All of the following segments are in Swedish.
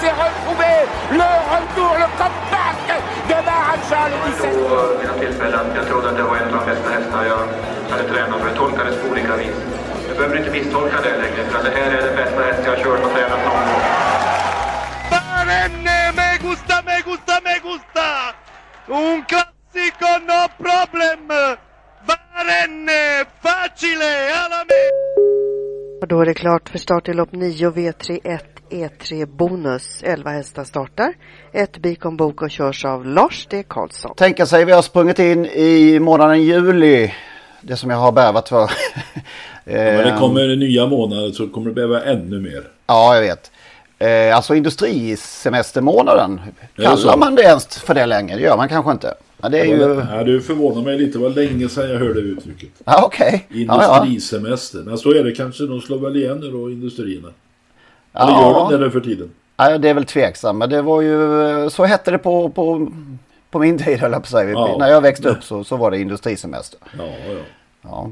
S'est retrouvé Le retour, le comeback de Maharaja le 17 vid något tillfälle att jag trodde att det var en av de bästa hästar jag hade tränat för. Det tolkades på olika vis. Du behöver inte misstolka det längre, för att det här är den bästa häst jag har kört och tränat någon gång. Barenne, me gusta, me gusta, me gusta! Un classico, no problem! Barenne, facile, alla me! Och då är det klart för start i lopp 9 V31 E3 Bonus. 11 hästar startar. Ett Bikon Bok och körs av Lars D. Karlsson. Tänka sig, vi har sprungit in i månaden juli. Det som jag har bävat för. Ja, men det kommer nya månader så kommer det behöva ännu mer. Ja, jag vet. Eh, alltså industrisemestermånaden. Kallar man det ens för det längre? Det gör man kanske inte. Ja, det är ju... Ja, du förvånar mig lite. Det var länge sedan jag hörde uttrycket. Ja, okej. Ja, ja. Industrisemester. Men så är det kanske. De slår väl igen nu då, industrierna. Eller Ja. gör de det nu för tiden? Ja, det är väl tveksamt. Men det var ju... Så hette det på, på, på min tid, höll jag på säga. Ja. När jag växte upp så, så var det industrisemester. Ja, ja. Ja.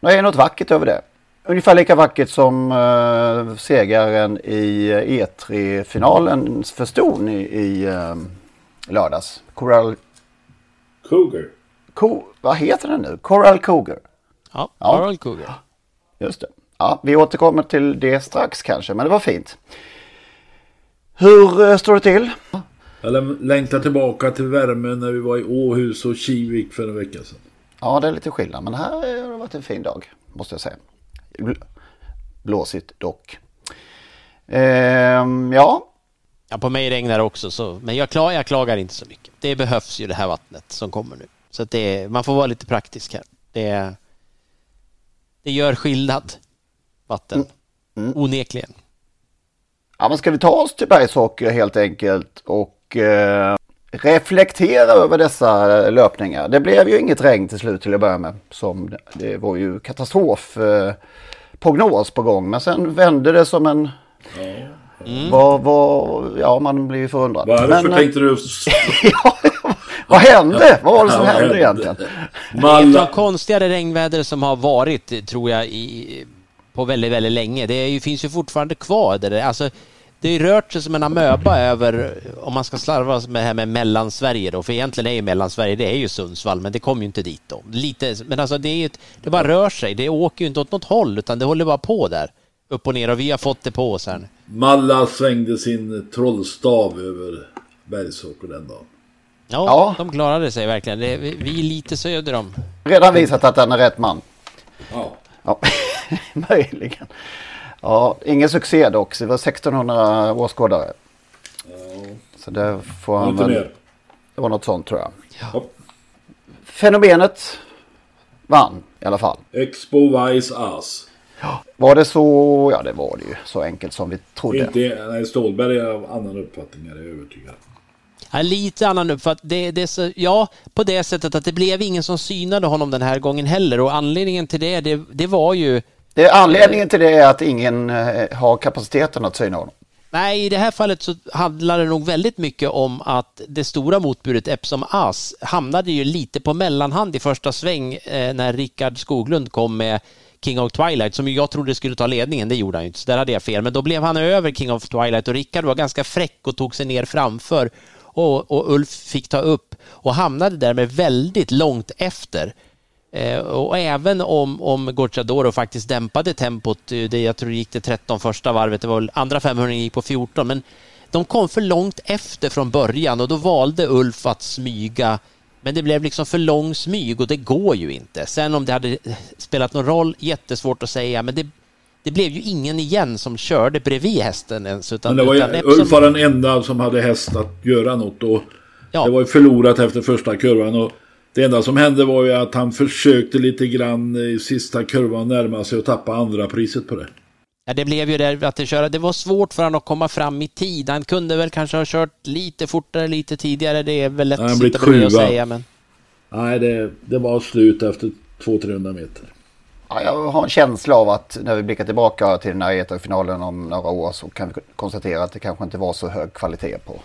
Det är något vackert över det. Ungefär lika vackert som uh, segaren i E3-finalen för ston i, i uh, lördags. Coral... Cougar. Co vad heter den nu? Coral Cougar. Ja, Ja. Coral Cougar. Just det. Ja, vi återkommer till det strax kanske, men det var fint. Hur eh, står det till? Jag längtar tillbaka till värmen när vi var i Åhus och Kivik för en vecka sedan. Ja, det är lite skillnad, men här har det varit en fin dag, måste jag säga. Bl- Blåsigt dock. Ehm, ja, Ja, på mig regnar det också, så, men jag, klar, jag klagar inte så mycket. Det behövs ju det här vattnet som kommer nu. Så att det, man får vara lite praktisk här. Det, det gör skillnad, vatten. Onekligen. Ja, men ska vi ta oss till Bergsåker helt enkelt och eh, reflektera över dessa löpningar. Det blev ju inget regn till slut till att börja med. Som, det var ju katastrof eh, på gång. Men sen vände det som en... Vad, vad, ja, man blir ju förundrad. Varför Men, eh, tänkte du... Vad hände? Vad var det som Ja, hände? egentligen? Det är ett av konstigare regnväder som har varit, tror jag, i, på väldigt, väldigt länge. Det är ju, finns ju fortfarande kvar. Det där. Alltså, det har rört sig som en amöba över, om man ska slarva med det här med Mellansverige då, för egentligen är ju Mellansverige, det är ju Sundsvall, men det kommer ju inte dit då. Lite, men alltså det är ett- det bara rör sig, det åker ju inte åt något håll, utan det håller bara på där. Upp och ner, och vi har fått det på oss här nu. Malla svängde sin trollstav över Bergsåker den dagen. Ja, de klarade sig verkligen. Det, vi, vi är lite söder om. Redan visat att han är rätt man. Ja. Ja, möjligen. Ja, ingen succé dock. Det var 1600 åskådare. Så det får han väl... mer. Det var något sånt tror jag. Ja. Fenomenet vann i alla fall. Expo Wise Ass. Var det så? Ja, det var det ju. Så enkelt som vi trodde. Inte, nej, Stålberg är av annan uppfattning, är jag övertygad. Ja, lite annan uppfattning. Det, det är så, ja, på det sättet att det blev ingen som synade honom den här gången heller och anledningen till det, det, det var ju... Det, anledningen till det är att ingen eh, har kapaciteten att syna honom. Nej, i det här fallet så handlar det nog väldigt mycket om att det stora motbudet Epsom As hamnade ju lite på mellanhand i första sväng eh, när Rickard Skoglund kom med King of Twilight som jag trodde skulle ta ledningen, det gjorde han ju inte, så där hade jag fel. Men då blev han över King of Twilight och Rickard var ganska fräck och tog sig ner framför och, och Ulf fick ta upp och hamnade därmed väldigt långt efter och även om, om Gocciadoro faktiskt dämpade tempot, eh, det, jag tror det gick det 13 första varvet, det var andra 500 gick på 14, men de kom för långt efter från början och då valde Ulf att smyga men det blev liksom för lång smyg och det går ju inte. Sen om det hade spelat någon roll, jättesvårt att säga, men det, det blev ju ingen igen som körde bredvid hästen ens. Utan, men det var ju, Ulf var den enda som hade häst att göra något och ja. det var ju förlorat efter första kurvan. Och det enda som hände var ju att han försökte lite grann i sista kurvan närma sig och tappa andra priset på det. Ja, det blev ju det att det, köra. det var svårt för honom att komma fram i tid. Han kunde väl kanske ha kört lite fortare lite tidigare. Det är väl lätt att sitta bredvid och säga. Men... Nej, det, det var slut efter 200-300 meter. Ja, jag har en känsla av att när vi blickar tillbaka till den här ETA-finalen om några år så kan vi konstatera att det kanske inte var så hög kvalitet på,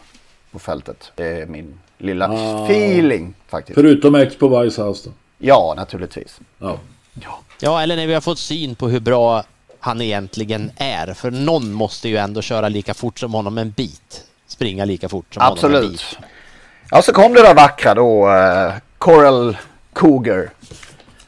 på fältet. Det är min lilla ah, feeling faktiskt. Förutom X på Weisshaus då? Ja, naturligtvis. Ja. ja. Ja, eller när vi har fått syn på hur bra han egentligen är. För någon måste ju ändå köra lika fort som honom en bit. Springa lika fort som Absolut. honom en bit. Ja, så kom det där vackra då. Uh, Coral Cougar.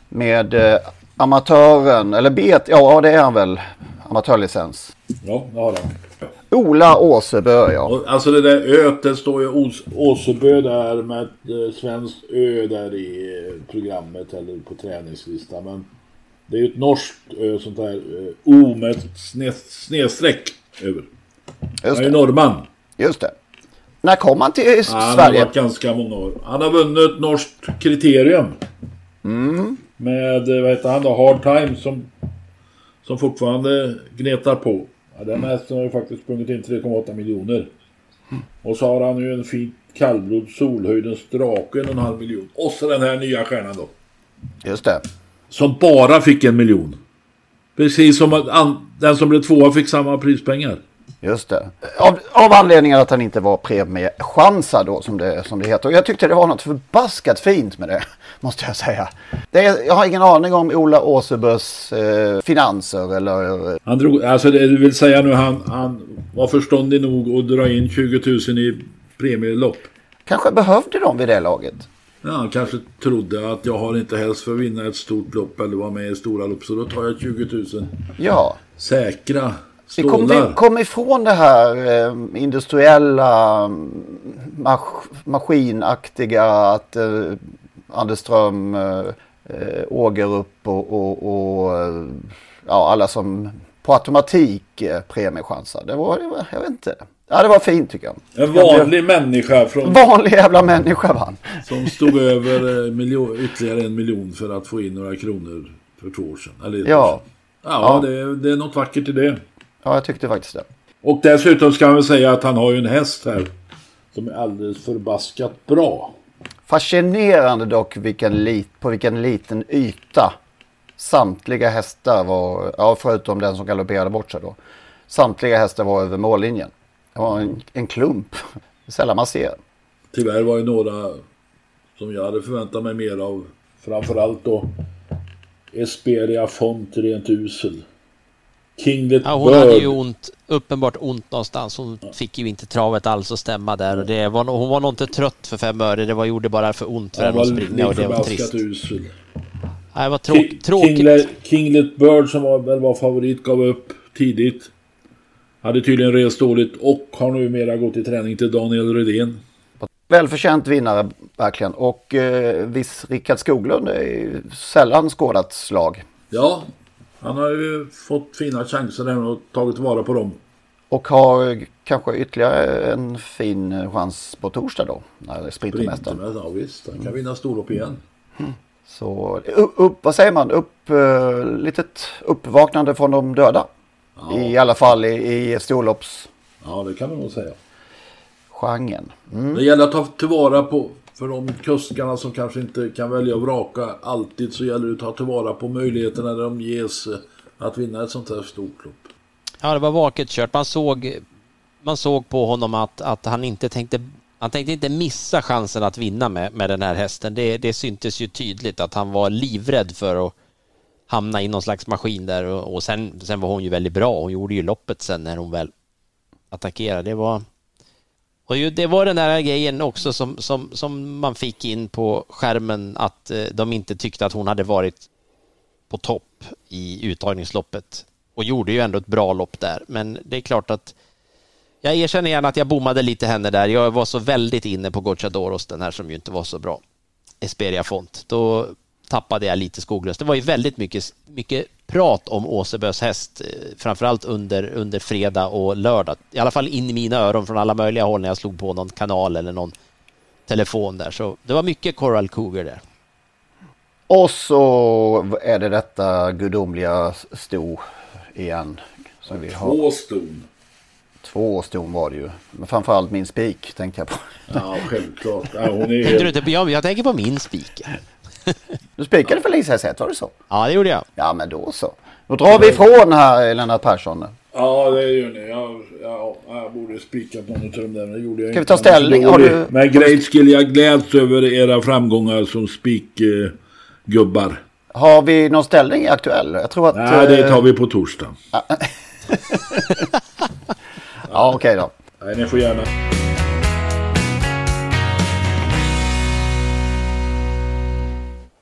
Med uh, amatören, eller bet, ja det är han väl. Amatörlicens. Ja, det har han. Ola Åsebö ja. Alltså det där öet, det står ju Ås, Åsebö där med ett eh, svenskt ö där i eh, programmet eller på träningslistan. Men det är ju ett norskt ö, sånt där ö, O med ett snedstreck över. Han är ju norrman. Just det. När kom han till ja, Sverige? Han har varit ganska många år. Han har vunnit norskt kriterium. Mm. Med, vad heter han då, Hard Time som, som fortfarande gnetar på. Ja, den hästen har ju faktiskt sprungit in 3,8 miljoner. Och så har han ju en fin kallblod Solhöjdens drake en och en halv miljon. Och så den här nya stjärnan då. Just det. Som bara fick en miljon. Precis som att den som blev tvåa fick samma prispengar. Just det. Av, av anledningen att han inte var premiechansad då som det, som det heter. Och jag tyckte det var något förbaskat fint med det. Måste jag säga. Är, jag har ingen aning om Ola Åsebös eh, finanser eller... Han drog, alltså det vill säga nu han, han var förståndig nog att dra in 20 000 i premielopp. Kanske behövde de vid det laget. Ja, han kanske trodde att jag har inte helst för att vinna ett stort lopp eller vara med i stora lopp. Så då tar jag 20 000 ja. säkra vi kom, vi kom ifrån det här eh, industriella mas maskinaktiga att eh, Anderström, eh, eh Ågerup och, och, och eh, ja, alla som på automatik eh, premiechansar. Det var, det var, jag vet inte. Ja, det var fint tycker jag. En vanlig jag, människa från... Vanlig jävla människa vann. Som stod över eh, miljon, ytterligare en miljon för att få in några kronor för två år sedan. Eller ja. Ja, ja. Det, det är något vackert i det. Ja, jag tyckte faktiskt det. Och dessutom ska man väl säga att han har ju en häst här. Som är alldeles förbaskat bra. Fascinerande dock vilken lit, på vilken liten yta samtliga hästar var, ja förutom den som galopperade bort sig då. Samtliga hästar var över mållinjen. Det var en, en klump. Sällan man ser. Tyvärr var ju några som jag hade förväntat mig mer av. Framförallt då Esperia Font rent usel. Kinglet ja, hon Bird. hade ju ont, uppenbart ont någonstans. Hon fick ju inte travet alls att stämma där. Och det var, hon var nog inte trött för fem öre. Det var, gjorde bara för ont för henne att springa och det var trist. Usel. Ja, det var tråk, King, tråkigt. Kinglet, Kinglet Bird som var, väl var favorit gav upp tidigt. Hade tydligen rest dåligt och har numera gått i träning till Daniel Rydén. Välförtjänt vinnare verkligen. Och eh, viss Rickard Skoglund är ju sällan skådat slag. Ja, han har ju fått fina chanser där och tagit vara på dem. Och har kanske ytterligare en fin chans på torsdag då. När Sprintermästaren. Ja visst, han kan mm. vinna storlopp igen. Mm. Så upp, upp, vad säger man, upp, uh, litet uppvaknande från de döda. Ja. I alla fall i, i storlopps... Ja det kan man nog säga. Genren. Mm. Det gäller att ta tillvara på för de kuskarna som kanske inte kan välja och vraka alltid så gäller det att ta tillvara på möjligheterna när de ges eh, att vinna ett sånt här stort lopp. Ja, det var vaket kört. Man såg, man såg på honom att, att han inte tänkte han tänkte inte missa chansen att vinna med, med den här hästen. Det, det syntes ju tydligt att han var livrädd för att hamna i någon slags maskin där och, och sen, sen var hon ju väldigt bra. Hon gjorde ju loppet sen när hon väl attackerade. Det var, och ju, det var den där grejen också som, som, som man fick in på skärmen att eh, de inte tyckte att hon hade varit på topp i uttagningsloppet och gjorde ju ändå ett bra lopp där. Men det är klart att jag erkänner gärna att jag bommade lite henne där. Jag var så väldigt inne på Gocciadoros, den här som ju inte var så bra. Esperia Font. Då tappade jag lite skoglöst. Det var ju väldigt mycket, mycket prat om Åsebös häst, eh, framförallt under, under fredag och lördag. I alla fall in i mina öron från alla möjliga håll när jag slog på någon kanal eller någon telefon där. Så det var mycket Coral Cougar där. Och så är det detta gudomliga sto igen. Som vi har. Två ston. Två ston var det ju. Men framförallt min spik tänkte jag på. Ja, självklart. Ja, hon är Tänkte du inte, jag, jag tänker på min spik. Du spikade för Lisa Hesset, var det så? Ja, det gjorde jag. Ja, men då så. Då drar vi ifrån här Lennart Persson. Ja, det gör ni. Jag, ja, jag borde spikat någon av dem där, men det gjorde jag Ska vi inte. ta ställning? Jag Har du-. Men great skill, jag gläds över era framgångar som spikgubbar. Har vi någon ställning aktuell? Jag tror att... Nej, det eh, tar vi på torsdag. Ja, okej då. Nej, ni får gärna.